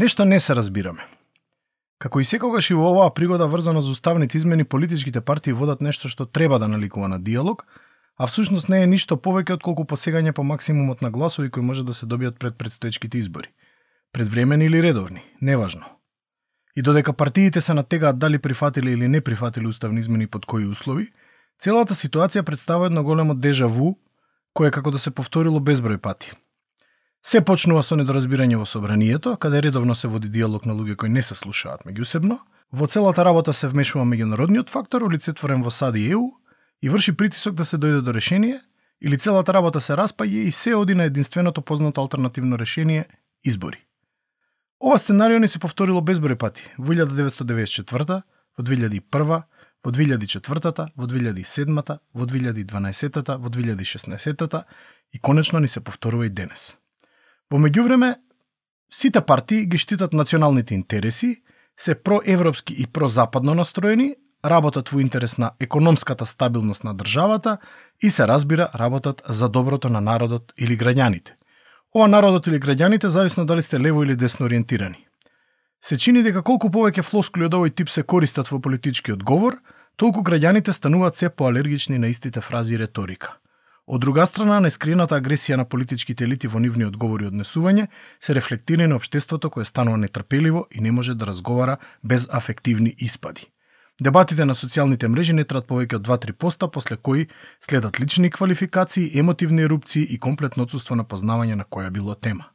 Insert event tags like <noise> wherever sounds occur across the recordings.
Нешто не се разбираме. Како и секогаш и во оваа пригода врзано за уставните измени, политичките партии водат нешто што треба да наликува на диалог, а всушност не е ништо повеќе од колку посегање по максимумот на гласови кои може да се добијат пред предстоечките избори. Предвремени или редовни, неважно. И додека партиите се натегаат дали прифатили или не прифатили уставни измени под кои услови, целата ситуација представува едно големо дежаву, кое како да се повторило безброј пати. Се почнува со недоразбирање во собранието, каде редовно се води диалог на луѓе кои не се слушаат меѓусебно. Во целата работа се вмешува меѓународниот фактор, олицетворен во САД и ЕУ, и врши притисок да се дојде до решение, или целата работа се распаѓа и се оди на единственото познато алтернативно решение – избори. Ова сценарио не се повторило безброј пати во 1994, во 2001, во 2004, во 2007, во 2012, во 2016 и конечно ни се повторува и денес. Во меѓувреме, сите партии ги штитат националните интереси, се проевропски и прозападно настроени, работат во интерес на економската стабилност на државата и се разбира работат за доброто на народот или граѓаните. Ова народот или граѓаните зависно дали сте лево или десно ориентирани. Се чини дека колку повеќе флоскули од овој тип се користат во политичкиот говор, толку граѓаните стануваат се поалергични на истите фрази и реторика Од друга страна, нескриената агресија на политичките елити во нивни одговори и однесување се рефлектира на општеството кое станува нетрпеливо и не може да разговара без афективни испади. Дебатите на социјалните мрежи не трат повеќе од 2-3 поста, после кои следат лични квалификации, емотивни ерупции и комплетно отсутство на познавање на која било тема.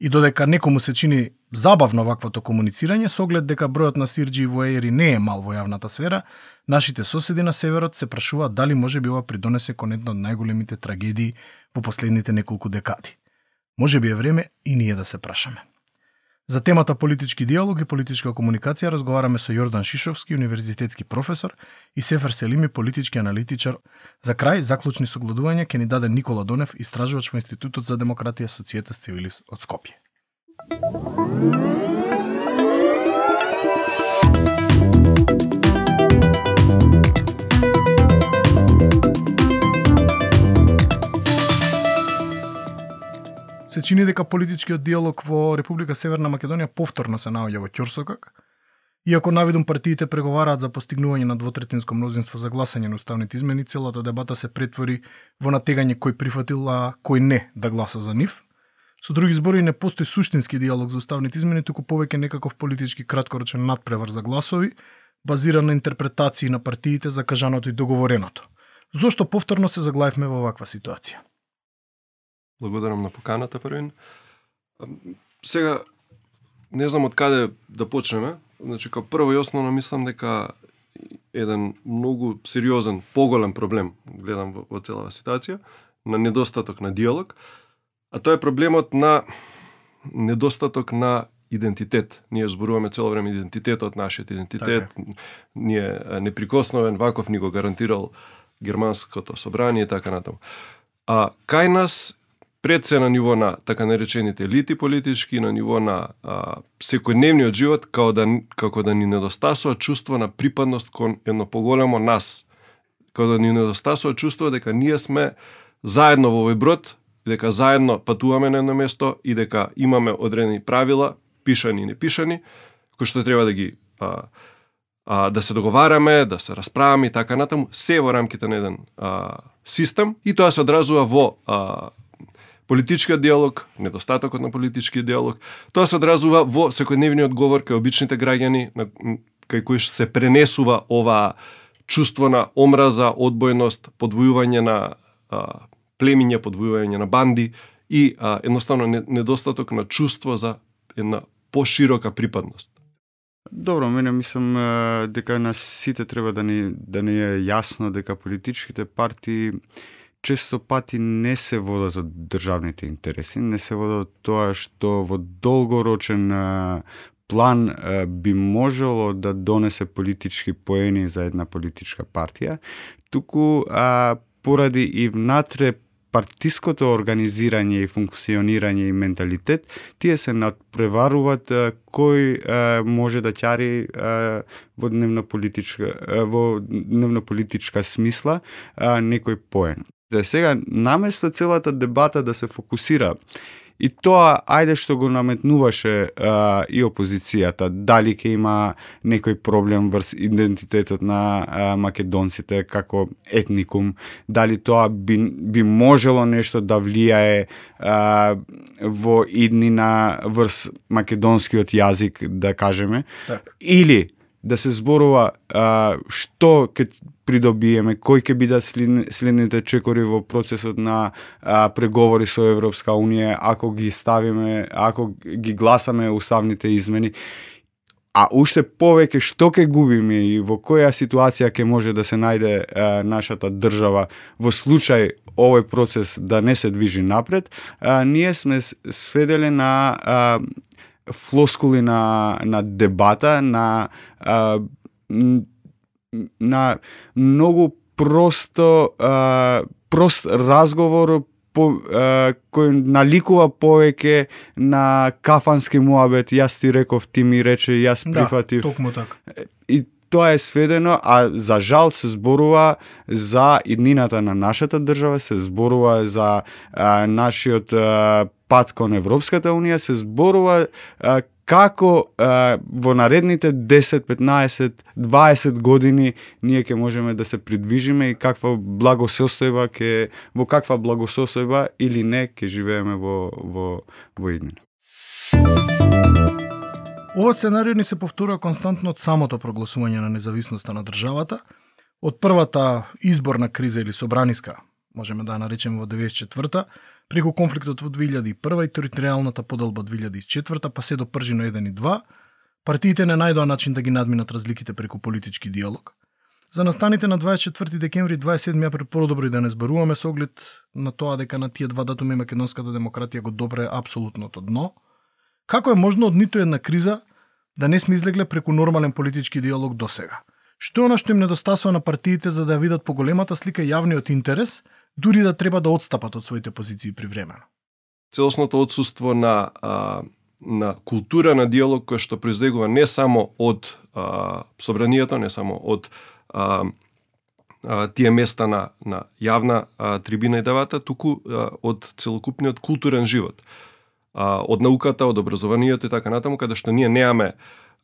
И додека некому се чини забавно ваквото комуницирање, со оглед дека бројот на сирџи во ери не е мал во јавната сфера, нашите соседи на северот се прашуваат дали може би ова придонесе кон една од најголемите трагедии во последните неколку декади. Може би е време и ние да се прашаме. За темата политички диалог и политичка комуникација разговараме со Јордан Шишовски, универзитетски професор и Сефер Селими, политички аналитичар. За крај, заклучни согледувања ќе ни даде Никола Донев, истражувач во Институтот за демократија Социјета Цивилис од Скопје. Се чини дека политичкиот диалог во Република Северна Македонија повторно се наоѓа во ќорсокак, Иако навидум партиите преговараат за постигнување на двотретинско мнозинство за гласање на уставните измени, целата дебата се претвори во натегање кој прифатил, а кој не да гласа за нив. Со други збори, не постои суштински диалог за уставните измени, туку повеќе некаков политички краткорочен надпревар за гласови, базиран на интерпретации на партиите за кажаното и договореното. Зошто повторно се заглавивме во ваква ситуација? Благодарам на поканата, првин. Сега, не знам од каде да почнеме. Значи, као прво и основно мислам дека еден многу сериозен, поголем проблем, гледам во, во целава ситуација, на недостаток на диалог, а тоа е проблемот на недостаток на идентитет. Ние зборуваме цело време идентитетот, нашиот идентитет, така. ние неприкосновен, ваков ни го гарантирал германското собрание и така натаму. А кај нас пред се на ниво на така наречените елити политички, на ниво на а, секојдневниот живот, како да, како да ни недостасува чувство на припадност кон едно поголемо нас. Како да ни недостасува чувство дека ние сме заедно во овој брод, дека заедно патуваме на едно место и дека имаме одредени правила, пишани и непишани, кои што треба да ги а, а, да се договараме, да се расправаме и така натаму, се во рамките на еден а, систем и тоа се одразува во а, политичкиот диалог, недостатокот на политички диалог, тоа се одразува во секојдневниот говор кај обичните граѓани, на, кај кои се пренесува ова чувство на омраза, одбојност, подвојување на а, племиња, подвојување на банди и а, едноставно недостаток на чувство за една поширока припадност. Добро, мене мислам дека на сите треба да ни да ни е јасно дека политичките партии често пати не се водат од државните интереси, не се водат од тоа што во долгорочен план би можело да донесе политички поени за една политичка партија, туку а, поради и внатре партиското организирање и функционирање и менталитет, тие се надпреваруваат кој а, може да ќари а, во дневнополитичка во дневнополитичка смисла а, некој поен. Да сега наместо целата дебата да се фокусира И тоа, ајде што го наметнуваше а, и опозицијата, дали ќе има некој проблем врз идентитетот на а, македонците како етникум, дали тоа би, би можело нешто да влијае а, во иднина врз македонскиот јазик, да кажеме, Так. или да се зборува а, што ќе придобиеме, кои ќе бидат след, следните чекори во процесот на а, преговори со Европска Унија, ако ги ставиме, ако ги гласаме уставните измени. А уште повеќе што ќе губиме и во која ситуација ќе може да се најде а, нашата држава во случај овој процес да не се движи напред, а, ние сме с- сведеле на а, флоскули на, на дебата, на, а, на многу просто а, прост разговор по, а, кој наликува повеќе на кафански муабет. Јас ти реков, ти ми рече, јас Да, прифатив токму така тоа е сведено, а за жал се зборува за иднината на нашата држава, се зборува за а, нашиот а, пат кон Европската Унија, се зборува а, како а, во наредните 10, 15, 20 години ние ќе можеме да се придвижиме и каква благосостојба ќе во каква благосостојба или не ќе живееме во во во иднина. Ова сценарио ни се повторува константно од самото прогласување на независноста на државата, од првата изборна криза или собраниска, можеме да ја наречеме во 94-та, преку конфликтот во 2001 и територијалната поделба од 2004 па се до пржино 1 и 2, партиите не најдоа начин да ги надминат разликите преку политички диалог. За настаните на 24 декември 27 април подобро и да не зборуваме со оглед на тоа дека на тие два датуми македонската демократија го добре апсолутното дно. Како е можно од ниту една криза да не сме излегле преку нормален политички диалог до сега? Што е она што им недостасува на партиите за да ја видат поголемата слика јавниот интерес, дури да треба да отстапат од своите позиции привремено? целосното отсуство на а, на култура на диалог која што произлегува не само од а, собранието, не само од а, а, тие места на на јавна а, трибина и давата, туку а, од целокупниот културен живот. А, од науката, од образованието и така натаму, каде што ние немаме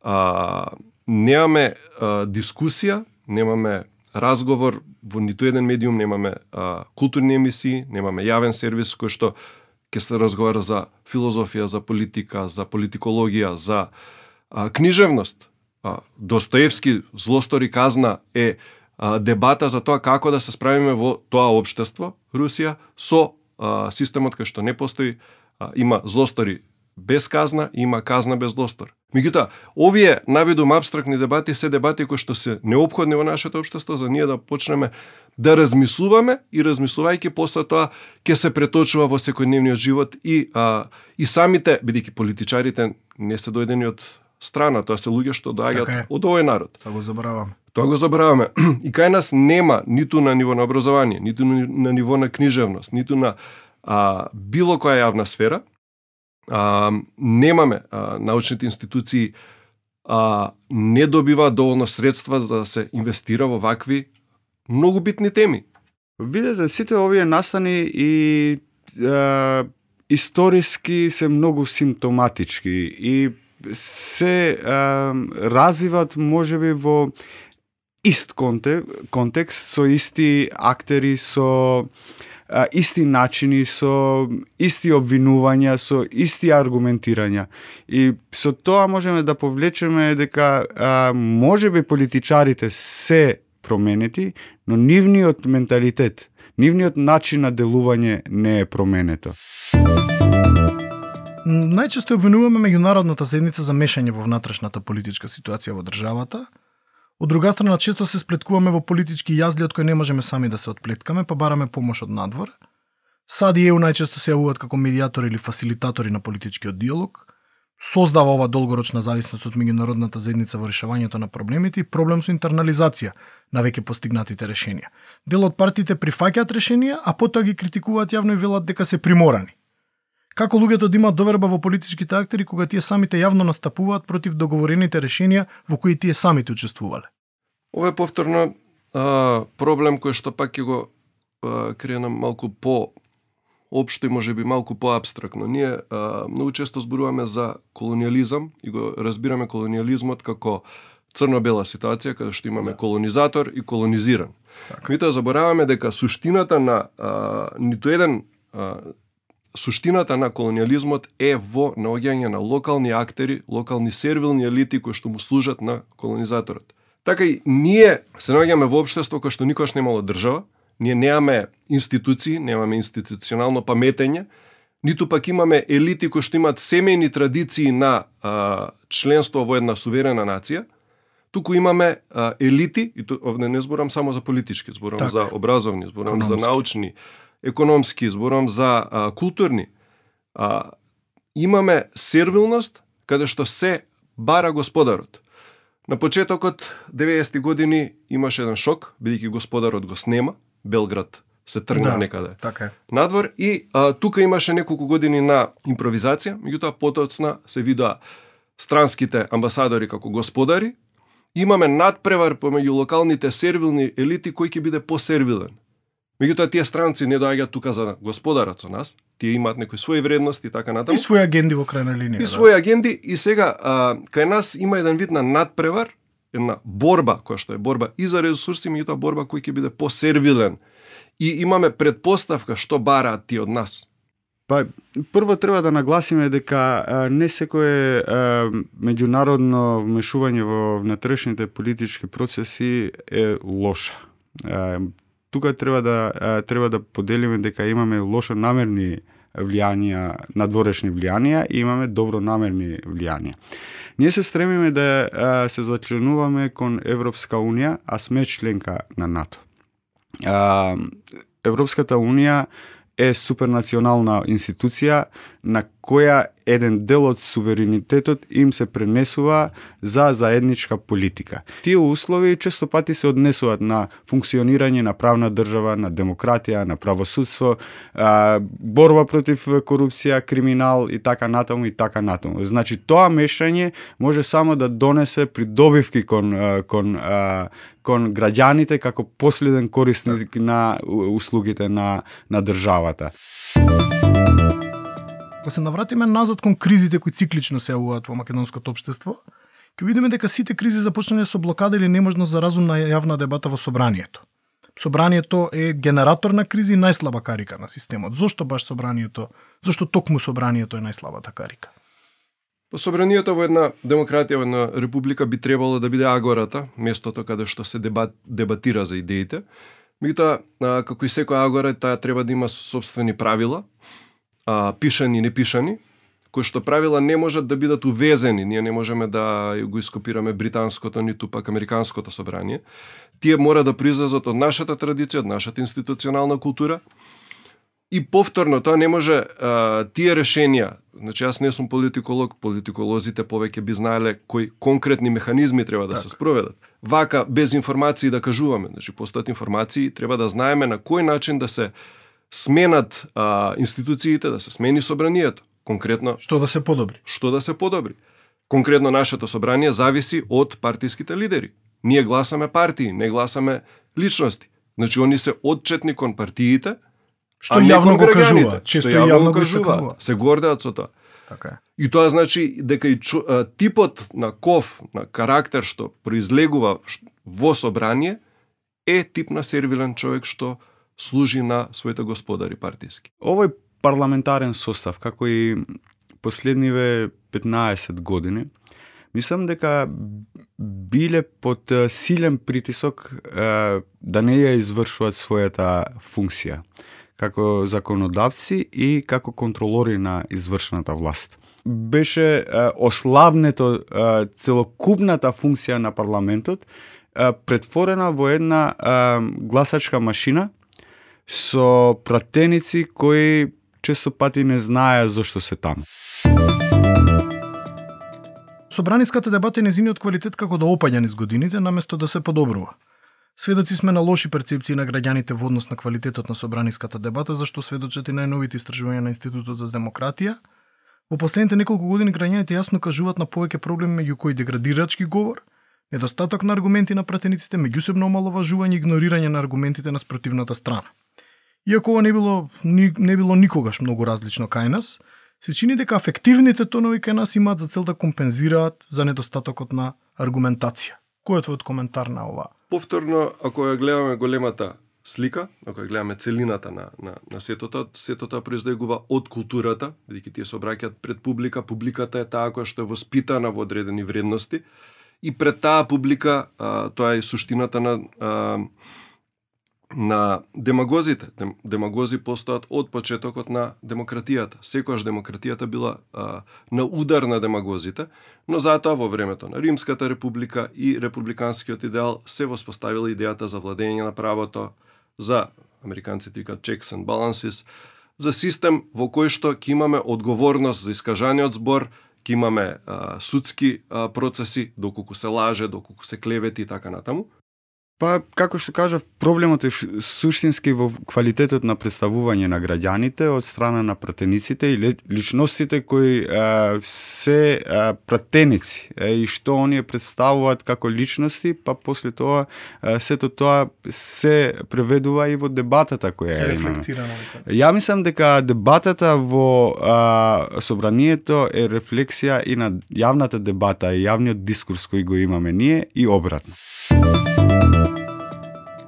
а, немаме а, дискусија, немаме разговор во ниту еден медиум, немаме а, културни емисии, немаме јавен сервис кој што ќе се разговара за филозофија, за политика, за политикологија, за а, книжевност. А, Достоевски злостори казна е а, дебата за тоа како да се справиме во тоа општество, Русија, со а, системот кој што не постои, а, има злостори без казна и има казна без злостор. Меѓутоа, овие навидум абстрактни дебати се дебати кои што се необходни во нашето општество за ние да почнеме да размислуваме и размислувајќи после тоа ќе се преточува во секојдневниот живот и а, и самите бидејќи политичарите не се дојдени од страна, тоа се луѓе што доаѓаат Така од овој народ. Да го заборавам. Тоа го забораваме. <clears throat> И кај нас нема ниту на ниво на образование, ниту на ниво на книжевност, ниту на а, било која јавна сфера. А, немаме а, научните институции а, не добива доволно средства за да се инвестира во вакви многу битни теми. Видете, сите овие настани и е, историски се многу симптоматички и се е, развиват можеби во ист конте, контекст, со исти актери, со а, исти начини, со исти обвинувања, со исти аргументирања. И со тоа можеме да повлечеме дека а, можеби политичарите се променети, но нивниот менталитет, нивниот начин на делување не е променето. Најчесто обвинуваме меѓународната седница за мешање во внатрешната политичка ситуација во државата. Од друга страна, често се сплеткуваме во политички јазли од кои не можеме сами да се отплеткаме, па бараме помош од надвор. САД и ЕУ најчесто се јавуваат како медиатори или фасилитатори на политичкиот диалог. Создава ова долгорочна зависност од меѓународната заедница во решавањето на проблемите и проблем со интернализација на веќе постигнатите решенија. Дел од партиите прифаќаат решенија, а потоа ги критикуваат јавно и велат дека се приморани. Како луѓето да имаат доверба во политичките актери кога тие самите јавно настапуваат против договорените решенија во кои тие самите учествувале? Ова е повторно а, проблем кој што пак ќе го а, кренам малку по општо и може би малку поабстрактно. Ние а, многу често зборуваме за колониализам и го разбираме колониализмот како црно-бела ситуација каде што имаме Да. колонизатор и колонизиран. Така. Митоа забораваме дека суштината на а, ниту еден а, суштината на колониализмот е во наоѓање на локални актери, локални сервилни елити кои што му служат на колонизаторот. Така и ние се наоѓаме во општество кое што никош немало држава, ние немаме институции, немаме институционално паметење, ниту пак имаме елити кои што имаат семејни традиции на а, членство во една суверена нација, туку имаме а, елити, и ту, овде не зборам само за политички, зборам Така. за образовни, зборам за Економски. научни, економски, зборам за а, културни. А, имаме сервилност каде што се бара господарот. На почетокот 90-ти години имаше еден шок, бидејќи господарот го снема, Белград се тргна Да. некаде Така е. надвор и а, тука имаше неколку години на импровизација, меѓутоа потоцна се видоа странските амбасадори како господари, имаме надпревар помеѓу локалните сервилни елити кој ќе биде посервилен. Меѓутоа тие странци не доаѓаат тука за господарот со нас, тие имаат некои своји вредности и така натаму. И своји агенди во крајна линија. И да. своји агенди и сега а, кај нас има еден вид на надпревар, една борба која што е борба и за ресурси, меѓутоа борба кој ќе биде посервилен. И имаме предпоставка што бараат ти од нас. Па, прво треба да нагласиме дека а, не секое а, меѓународно вмешување во внатрешните политички процеси е лоша. А, тука треба да треба да поделиме дека имаме лошо намерни влијанија, надворешни влијанија и имаме добро намерни влијанија. Ние се стремиме да а, се зачленуваме кон Европска унија, а сме членка на НАТО. А, Европската унија е супернационална институција на која еден дел од суверенитетот им се пренесува за заедничка политика. Тие услови често пати се однесуваат на функционирање на правна држава, на демократија, на правосудство, борба против корупција, криминал и така натаму и така натаму. Значи тоа мешање може само да донесе придобивки кон кон кон граѓаните како последен корисник на у- услугите на на државата. Ако се навратиме назад кон кризите кои циклично се јавуваат во македонското општество, ќе видиме дека сите кризи започнале со блокада или неможност за разумна јавна дебата во собранието. Собранието е генератор на кризи и најслаба карика на системот. Зошто баш собранието? Зошто токму собранието е најслабата карика? По собранието во една демократија, во една република би требало да биде агората, местото каде што се дебат, дебатира за идеите. Меѓутоа, како и секоја агора, таа треба да има собствени правила, а, пишани и непишани, кои што правила не можат да бидат увезени. Ние не можеме да го ископираме британското, ниту пак американското собрание. Тие мора да произлезат од нашата традиција, од нашата институционална култура, И повторно, тоа не може, а, тие решенија, значи јас не сум политиколог, политиколозите повеќе би знаеле кои конкретни механизми треба да Така. се спроведат. Вака, без информации да кажуваме, значи постојат информации, треба да знаеме на кој начин да се сменат а, институциите, да се смени собранието. Конкретно, Што да се подобри? што да се подобри. Конкретно нашето собрание зависи од партиските лидери. Ние гласаме партии, не гласаме личности. Значи, они се отчетни кон партиите, Што а не јавно кон го кажува, често што и јавно го кажуваат, истакнува. Се гордеат со тоа. Така е. И тоа значи дека и чу, а, типот на ков, на карактер што произлегува во собрание е тип на сервилен човек што служи на своите господари партиски. Овој парламентарен состав, како и последниве 15 години, мислам дека биле под силен притисок е, да не ја извршуваат својата функција како законодавци и како контролори на извршната власт. Беше е, ослабнето е, целокупната функција на парламентот претворена во една гласачка машина со пратеници кои често пати не знаеа зошто се таму. Собраниската дебата е незиниот квалитет како да опаѓа низ годините, наместо да се подобрува. Сведоци сме на лоши перцепции на граѓаните во однос на квалитетот на собраниската дебата, зашто сведочат и најновите истражувања на Институтот за демократија. Во последните неколку години граѓаните јасно кажуваат на повеќе проблеми меѓу кои деградирачки говор, недостаток на аргументи на пратениците, меѓусебно омаловажување и игнорирање на аргументите на спротивната страна. Иако ова не било ни, не било никогаш многу различно кај нас, се чини дека афективните тонови кај нас имаат за цел да компензираат за недостатокот на аргументација. Кој е твојот коментар на ова? Повторно, ако ја гледаме големата слика, ако ја гледаме целината на, на, на сетото, сетото произлегува од културата, бидејќи тие се обраќаат пред публика, публиката е таа која што е воспитана во одредени вредности, и пред таа публика, а, тоа е суштината на а, на демагозите. Демагози постојат од почетокот на демократијата. Секојаш демократијата била а, на удар на демагозите, но затоа во времето на Римската република и републиканскиот идеал се воспоставила идејата за владење на правото, за американците викаат checks and balances, за систем во кој што ќе имаме одговорност за искажаниот збор, ќе имаме а, судски а, процеси, доколку се лаже, доколку се клевети и така натаму. Па, како што кажав, проблемот е суштински во квалитетот на представување на граѓаните од страна на пратениците и личностите кои а, се а, пратеници а, и што оние представуваат како личности, па после тоа а, сето тоа се преведува и во дебатата која Се имаме. Ја мислам дека дебатата во а, собранието е рефлексија и на јавната дебата и јавниот дискурс кој го имаме ние и обратно.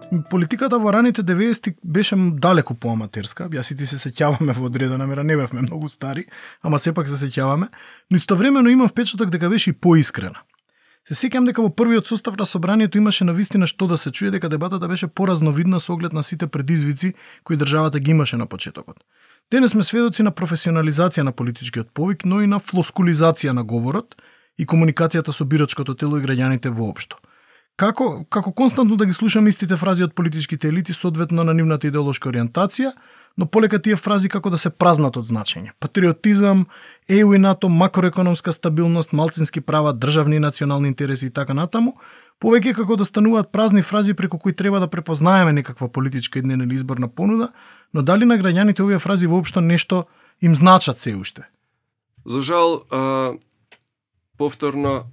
Политиката во раните 90 беше далеку поаматерска. Јас и ти се сеќаваме во одредена мера, не бевме многу стари, ама сепак се сеќаваме, но истовремено имам впечаток дека беше и поискрена. Се сеќам дека во првиот состав на собранието имаше на вистина што да се чуе дека дебатата беше поразновидна со оглед на сите предизвици кои државата ги имаше на почетокот. Денес сме сведоци на професионализација на политичкиот повик, но и на флоскулизација на говорот и комуникацијата со бирачкото тело и граѓаните воопшто. Како, како константно да ги слушам истите фрази од политичките елити соодветно на нивната идеолошка ориентација, но полека тие фрази како да се празнат од значење. Патриотизам, ЕУ и НАТО, макроекономска стабилност, малцински права, државни и национални интереси и така натаму, повеќе како да стануваат празни фрази преку кои треба да препознаеме некаква политичка иднина или изборна понуда, но дали на граѓаните овие фрази воопшто нешто им значат се уште? За жал, а, повторно,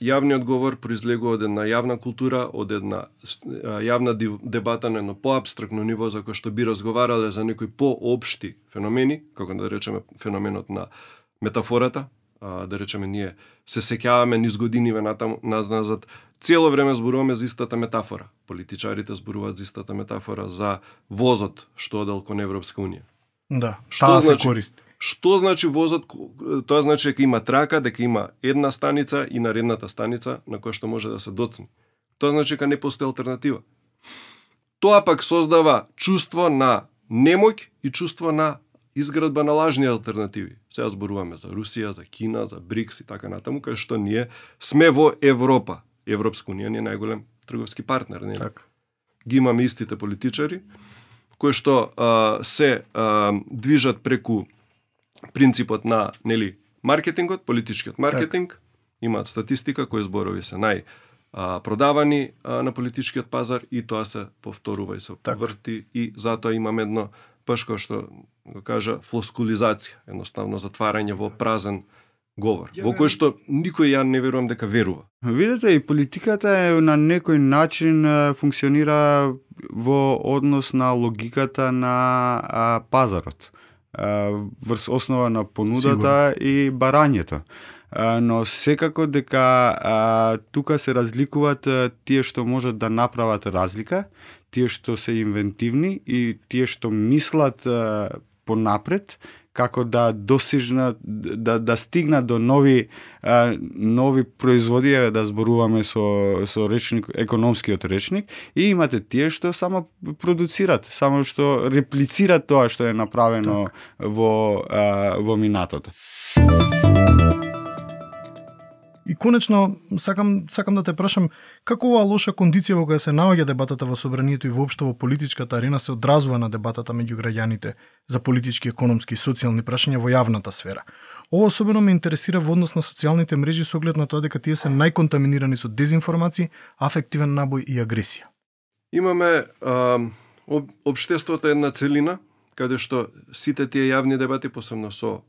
јавниот говор произлегува од една јавна култура, од една јавна дебата на едно поабстрактно ниво за кој што би разговарале за некои поопшти феномени, како да речеме феноменот на метафората, да речеме ние се сеќаваме низ годиниве натаму назад, цело време зборуваме за истата метафора. Политичарите зборуваат за истата метафора за возот што одел кон Европска унија. Да, Што таа значи? се користи. Што значи возот? Тоа значи дека има трака, дека има една станица и наредната станица на која што може да се доцни. Тоа значи дека не постои алтернатива. Тоа пак создава чувство на немоќ и чувство на изградба на лажни алтернативи. Сега зборуваме за Русија, за Кина, за БРИКС и така натаму, кај што ние сме во Европа. Европска унија ни е најголем трговски партнер, не? Така. ги имаме истите политичари, кои што а, се а, движат преку принципот на нели маркетингот, политичкиот маркетинг, имаат статистика кои зборови се нај а, продавани а, на политичкиот пазар и тоа се повторува и се Така. врти и затоа имаме едно баш како што го кажа флоскулизација, едноставно затварање во празен говор, во кој што никој ја не верувам дека верува. Видете, и политиката е на некој начин функционира во однос на логиката на а, пазарот. Врз основа на понудата и барањето. Но секако дека а, тука се разликуваат тие што можат да направат разлика, тие што се инвентивни и тие што мислат а, понапред како да достигнат да да стигнат до нови а, нови производи да зборуваме со со речник економскиот речник и имате тие што само продуцират, само што реплицират тоа што е направено во а, во минатото. И конечно, сакам, сакам да те прашам, како оваа лоша кондиција во која се наоѓа дебатата во собранието и воопшто во политичката арена се одразува на дебатата меѓу граѓаните за политички, економски и социјални прашања во јавната сфера. Ова особено ме интересира во однос на социјалните мрежи со оглед на тоа дека тие се најконтаминирани со дезинформации, афективен набој и агресија. Имаме а, об, обштеството една целина, каде што сите тие јавни дебати, посебно со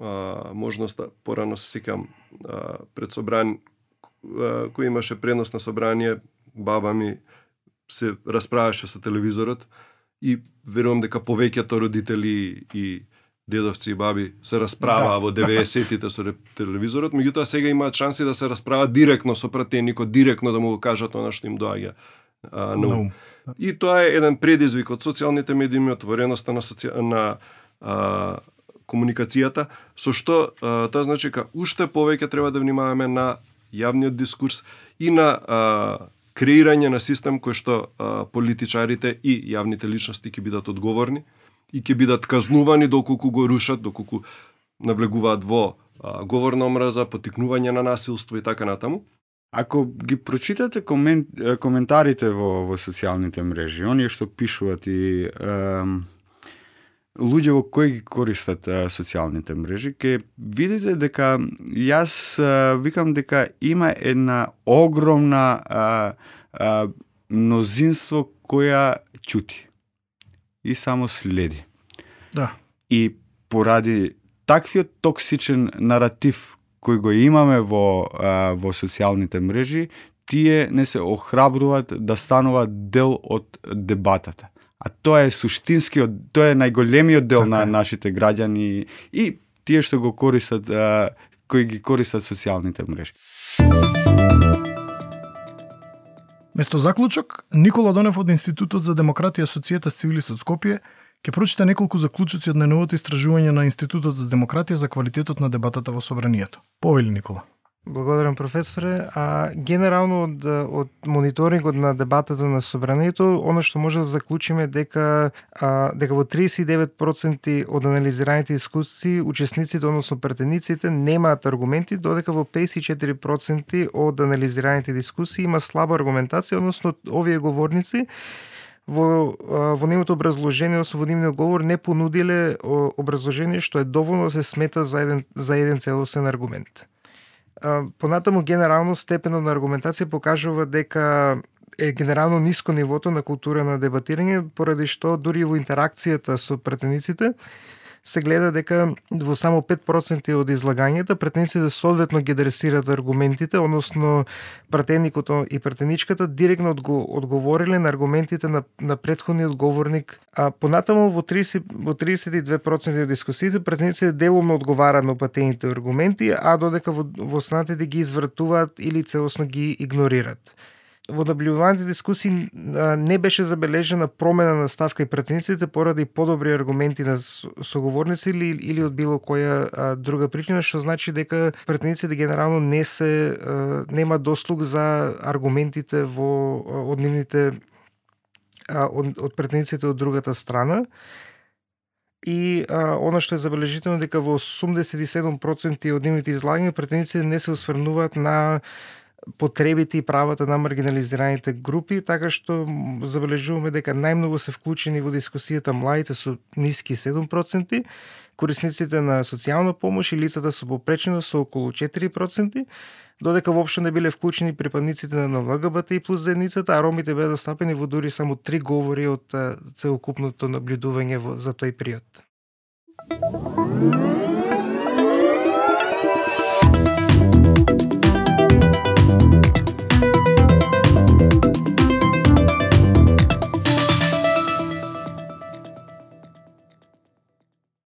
а, можноста, порано се сеќам а, пред собран, а, кој имаше пренос на собрание, баба ми се расправаше со телевизорот и верувам дека повеќето родители и дедовци и баби се расправаа да. во 90-тите со телевизорот, меѓутоа сега имаат шанси да се расправаат директно со пратеникот, директно да му го кажат она што им доаѓа а, на ум. И тоа е еден предизвик од социјалните медии, отвореноста на, соци... на а, комуникацијата, со што а, тоа значи дека уште повеќе треба да внимаваме на јавниот дискурс и на а, креирање на систем кој што а, политичарите и јавните личности ќе бидат одговорни и ќе бидат казнувани доколку го рушат, доколку навлегуваат во а, говор на омраза, потикнување на насилство и така натаму. Ако ги прочитате комен, коментарите во, во социјалните мрежи, оние што пишуваат и ем, луѓе во кои ги користат е, социјалните мрежи, ќе видите дека јас е, викам дека има една огромна е, е, мнозинство која ќути и само следи. Да. И поради таквиот токсичен наратив кој го имаме во, а, во социјалните мрежи, тие не се охрабруваат да стануваат дел од дебатата. А тоа е суштинскиот, тоа е најголемиот дел така на нашите граѓани и тие што го користат, а, кои ги користат социјалните мрежи. Место заклучок, Никола Донев од Институтот за демократија Асоцијата с цивилист од Скопје ќе прочита неколку заклучоци од најновото истражување на Институтот за демократија за квалитетот на дебатата во собранието. Повели Никола. Благодарам професоре. А генерално од од мониторингот на дебатата на собранието, она што може да заклучиме дека а, дека во 39% од анализираните искусци учесниците, односно претениците немаат аргументи, додека во 54% од анализираните дискусии има слаба аргументација, односно овие говорници во во нивното образложение, односно во нивниот говор не понудиле образложение што е доволно да се смета за еден за еден целосен аргумент понатаму генерално степенот на аргументација покажува дека е генерално ниско нивото на култура на дебатирање, поради што дури во интеракцијата со претениците се гледа дека во само 5% од излагањата претениците соодветно ги адресираат аргументите, односно претеникот и претеничката директно одго, одговориле на аргументите на, на предходниот говорник. А понатаму во 30 во 32% од дискусиите претениците делумно одговараат на патените аргументи, а додека во, во останатите ги извртуваат или целосно ги игнорираат во набљуваните дискусии не беше забележена промена на ставка и претениците поради подобри аргументи на соговорници или, или од било која друга причина, што значи дека претениците генерално не се нема дослуг за аргументите во од нивните од, од претениците од другата страна. И а, она што е забележително дека во 87% од нивните излагања претениците не се осврнуваат на потребите и правата на маргинализираните групи, така што забележуваме дека најмногу се вклучени во дискусијата младите со ниски 7%, корисниците на социјална помош и лицата со попреченост со околу 4%, додека воопшто не биле вклучени припадниците на ЛГБТ и плюс заедницата, а ромите беа застапени во дури само три говори од целокупното наблюдување за тој период.